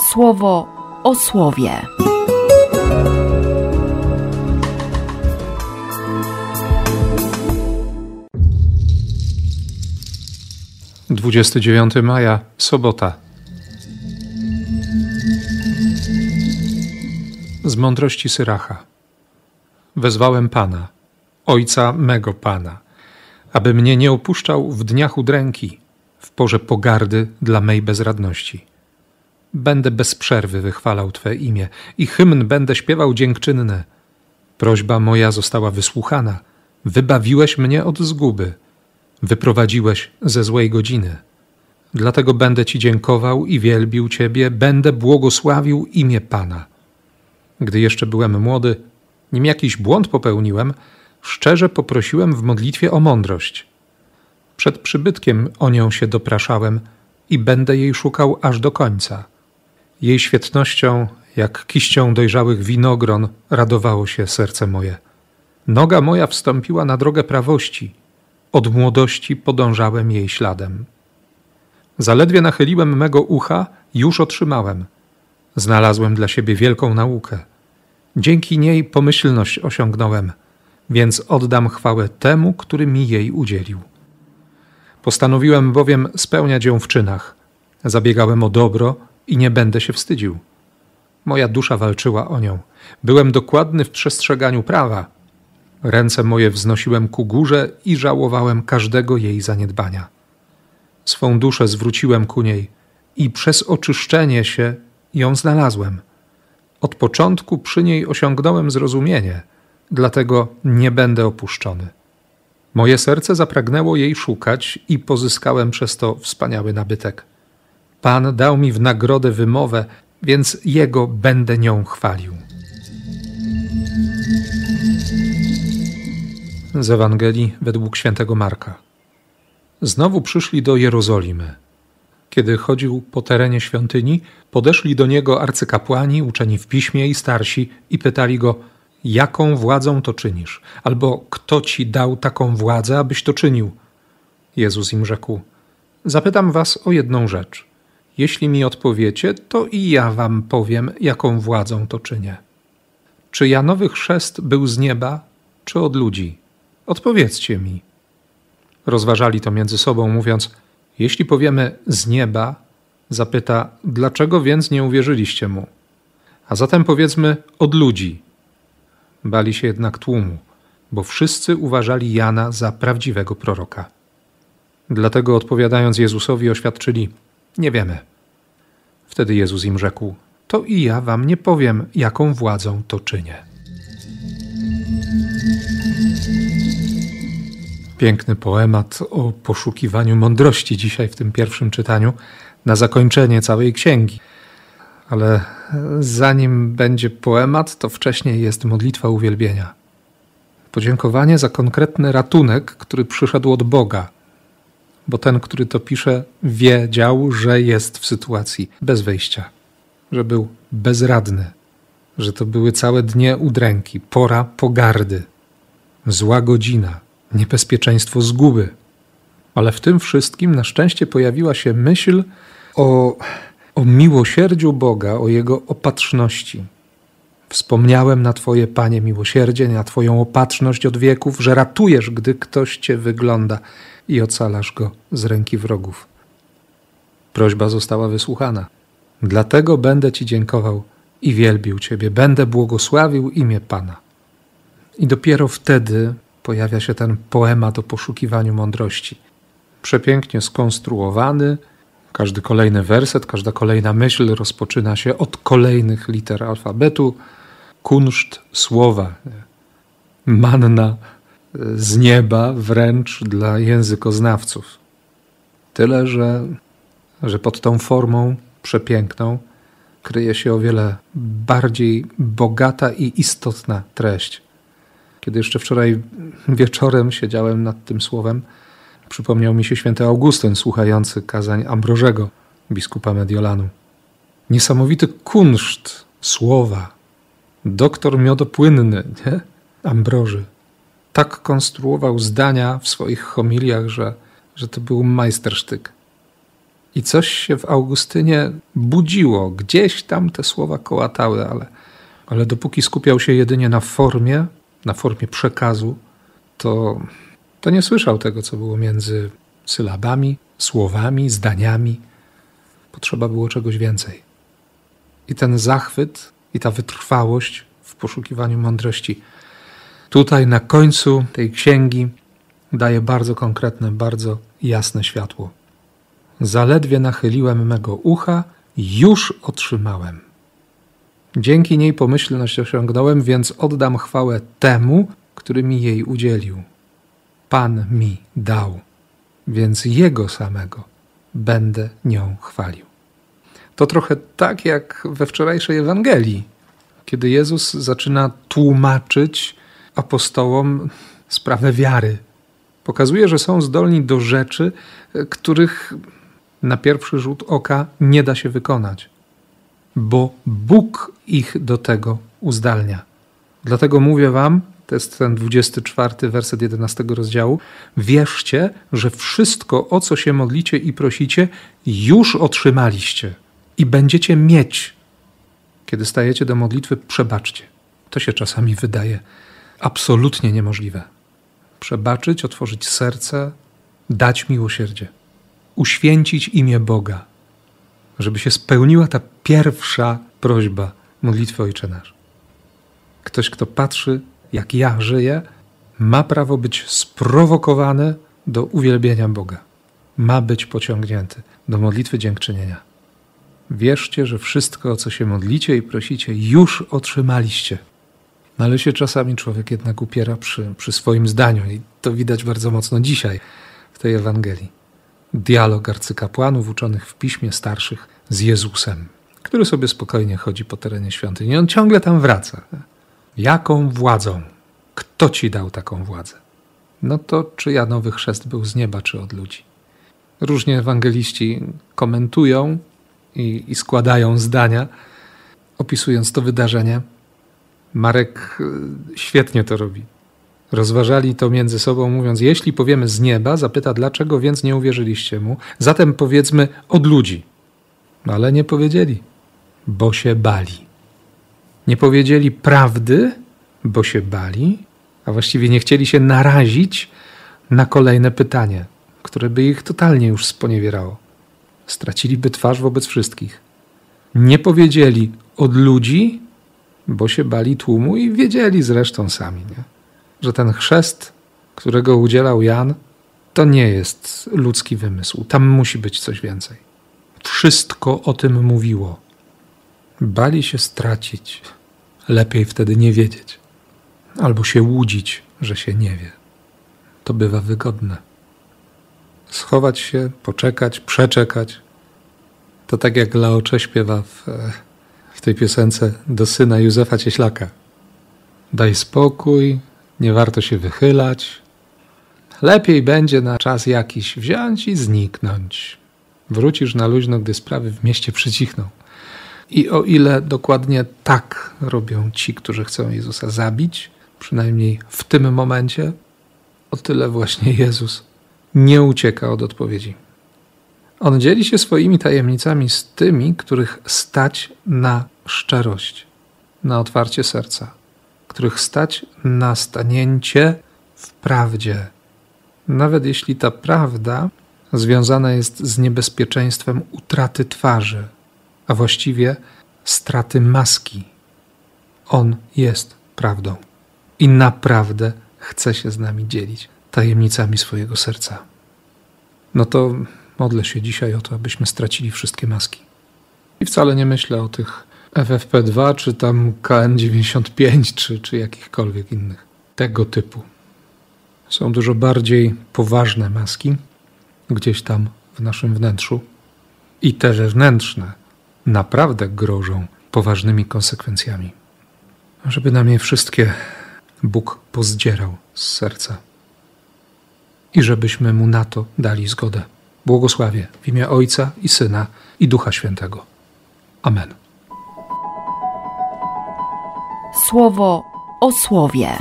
słowo o słowie. Dwudziesty dziewiąty maja, sobota. Z mądrości Syracha. Wezwałem Pana, Ojca mego Pana, aby mnie nie opuszczał w dniach udręki, w porze pogardy dla mej bezradności. Będę bez przerwy wychwalał Twe imię i hymn będę śpiewał dziękczynne. Prośba moja została wysłuchana. Wybawiłeś mnie od zguby. Wyprowadziłeś ze złej godziny. Dlatego będę Ci dziękował i wielbił Ciebie, będę błogosławił imię Pana. Gdy jeszcze byłem młody, nim jakiś błąd popełniłem, szczerze poprosiłem w modlitwie o mądrość. Przed przybytkiem o nią się dopraszałem i będę jej szukał aż do końca. Jej świetnością, jak kiścią dojrzałych winogron, radowało się serce moje. Noga moja wstąpiła na drogę prawości. Od młodości podążałem jej śladem. Zaledwie nachyliłem mego ucha, już otrzymałem. Znalazłem dla siebie wielką naukę. Dzięki niej pomyślność osiągnąłem, więc oddam chwałę temu, który mi jej udzielił. Postanowiłem bowiem spełniać ją w czynach. Zabiegałem o dobro i nie będę się wstydził. Moja dusza walczyła o nią. Byłem dokładny w przestrzeganiu prawa. Ręce moje wznosiłem ku górze i żałowałem każdego jej zaniedbania. Swą duszę zwróciłem ku niej i przez oczyszczenie się ją znalazłem. Od początku przy niej osiągnąłem zrozumienie, dlatego nie będę opuszczony. Moje serce zapragnęło jej szukać i pozyskałem przez to wspaniały nabytek. Pan dał mi w nagrodę wymowę, więc Jego będę nią chwalił. Z Ewangelii według świętego Marka. Znowu przyszli do Jerozolimy. Kiedy chodził po terenie świątyni, podeszli do niego arcykapłani, uczeni w piśmie i starsi i pytali go: Jaką władzą to czynisz? Albo kto ci dał taką władzę, abyś to czynił? Jezus im rzekł: Zapytam was o jedną rzecz. Jeśli mi odpowiecie, to i ja wam powiem, jaką władzą to czynię. Czy Janowy chrzest był z nieba, czy od ludzi? Odpowiedzcie mi. Rozważali to między sobą, mówiąc: Jeśli powiemy z nieba, zapyta, dlaczego więc nie uwierzyliście mu? A zatem powiedzmy od ludzi. Bali się jednak tłumu, bo wszyscy uważali Jana za prawdziwego proroka. Dlatego odpowiadając Jezusowi, oświadczyli: Nie wiemy. Wtedy Jezus im rzekł: To i ja wam nie powiem, jaką władzą to czynię. Piękny poemat o poszukiwaniu mądrości dzisiaj w tym pierwszym czytaniu, na zakończenie całej księgi. Ale zanim będzie poemat, to wcześniej jest modlitwa uwielbienia. Podziękowanie za konkretny ratunek, który przyszedł od Boga, bo ten, który to pisze, wiedział, że jest w sytuacji bez wyjścia, że był bezradny, że to były całe dnie udręki, pora pogardy, zła godzina, niebezpieczeństwo zguby. Ale w tym wszystkim na szczęście pojawiła się myśl o, o miłosierdziu Boga, o Jego opatrzności. Wspomniałem na Twoje, Panie, miłosierdzie, na Twoją opatrzność od wieków, że ratujesz, gdy ktoś Cię wygląda i ocalasz go z ręki wrogów. Prośba została wysłuchana. Dlatego będę Ci dziękował i wielbił Ciebie, będę błogosławił imię Pana. I dopiero wtedy pojawia się ten poemat o poszukiwaniu mądrości. Przepięknie skonstruowany, każdy kolejny werset, każda kolejna myśl rozpoczyna się od kolejnych liter alfabetu, kunszt słowa, manna z nieba wręcz dla językoznawców. Tyle, że, że pod tą formą przepiękną kryje się o wiele bardziej bogata i istotna treść. Kiedy jeszcze wczoraj wieczorem siedziałem nad tym słowem, przypomniał mi się święty Augustyn słuchający kazań Ambrożego, biskupa Mediolanu. Niesamowity kunszt słowa. Doktor miodopłynny, nie? Ambroży. Tak konstruował zdania w swoich homiliach, że, że to był majstersztyk. I coś się w Augustynie budziło, gdzieś tam te słowa kołatały, ale, ale dopóki skupiał się jedynie na formie, na formie przekazu, to, to nie słyszał tego, co było między sylabami, słowami, zdaniami. Potrzeba było czegoś więcej. I ten zachwyt i ta wytrwałość w poszukiwaniu mądrości tutaj na końcu tej księgi daje bardzo konkretne, bardzo jasne światło. Zaledwie nachyliłem mego ucha, już otrzymałem. Dzięki niej pomyślność osiągnąłem, więc oddam chwałę temu, który mi jej udzielił. Pan mi dał, więc Jego samego będę nią chwalił. To trochę tak jak we wczorajszej Ewangelii, kiedy Jezus zaczyna tłumaczyć apostołom sprawę wiary. Pokazuje, że są zdolni do rzeczy, których na pierwszy rzut oka nie da się wykonać, bo Bóg ich do tego uzdalnia. Dlatego mówię Wam, to jest ten 24 werset 11 rozdziału, wierzcie, że wszystko, o co się modlicie i prosicie, już otrzymaliście i będziecie mieć. Kiedy stajecie do modlitwy, przebaczcie. To się czasami wydaje absolutnie niemożliwe. Przebaczyć, otworzyć serce, dać miłosierdzie, uświęcić imię Boga, żeby się spełniła ta pierwsza prośba modlitwy Ojcze Nasz. Ktoś, kto patrzy, jak ja żyję, ma prawo być sprowokowany do uwielbienia Boga. Ma być pociągnięty do modlitwy dziękczynienia. Wierzcie, że wszystko, o co się modlicie i prosicie, już otrzymaliście. No ale się czasami człowiek jednak upiera przy, przy swoim zdaniu i to widać bardzo mocno dzisiaj w tej Ewangelii. Dialog arcykapłanów uczonych w piśmie starszych z Jezusem, który sobie spokojnie chodzi po terenie świątyni. On ciągle tam wraca. Jaką władzą? Kto ci dał taką władzę? No to czy ja nowy chrzest był z nieba, czy od ludzi? Różnie ewangeliści komentują i, i składają zdania, opisując to wydarzenie. Marek y, świetnie to robi. Rozważali to między sobą, mówiąc: Jeśli powiemy z nieba, zapyta, dlaczego więc nie uwierzyliście mu? Zatem powiedzmy od ludzi. Ale nie powiedzieli, bo się bali. Nie powiedzieli prawdy, bo się bali, a właściwie nie chcieli się narazić na kolejne pytanie, które by ich totalnie już sponiewierało. Straciliby twarz wobec wszystkich. Nie powiedzieli od ludzi, bo się bali tłumu i wiedzieli zresztą sami, nie? że ten chrzest, którego udzielał Jan, to nie jest ludzki wymysł. Tam musi być coś więcej. Wszystko o tym mówiło. Bali się stracić. Lepiej wtedy nie wiedzieć. Albo się łudzić, że się nie wie. To bywa wygodne. Schować się, poczekać, przeczekać. To tak jak Laocze śpiewa w, w tej piosence do syna Józefa Cieślaka. Daj spokój, nie warto się wychylać. Lepiej będzie na czas jakiś wziąć i zniknąć. Wrócisz na luźno, gdy sprawy w mieście przycichną. I o ile dokładnie tak robią ci, którzy chcą Jezusa zabić, przynajmniej w tym momencie, o tyle właśnie Jezus nie ucieka od odpowiedzi. On dzieli się swoimi tajemnicami z tymi, których stać na szczerość, na otwarcie serca, których stać na stanięcie w prawdzie. Nawet jeśli ta prawda związana jest z niebezpieczeństwem utraty twarzy, a właściwie straty maski. On jest prawdą i naprawdę chce się z nami dzielić tajemnicami swojego serca. No to modlę się dzisiaj o to, abyśmy stracili wszystkie maski. I wcale nie myślę o tych FFP2, czy tam KN95, czy, czy jakichkolwiek innych tego typu. Są dużo bardziej poważne maski gdzieś tam w naszym wnętrzu. I te wewnętrzne naprawdę grożą poważnymi konsekwencjami. Żeby nam je wszystkie Bóg pozdzierał z serca i żebyśmy mu na to dali zgodę. Błogosławie w imię Ojca i Syna i Ducha Świętego. Amen. Słowo o słowie.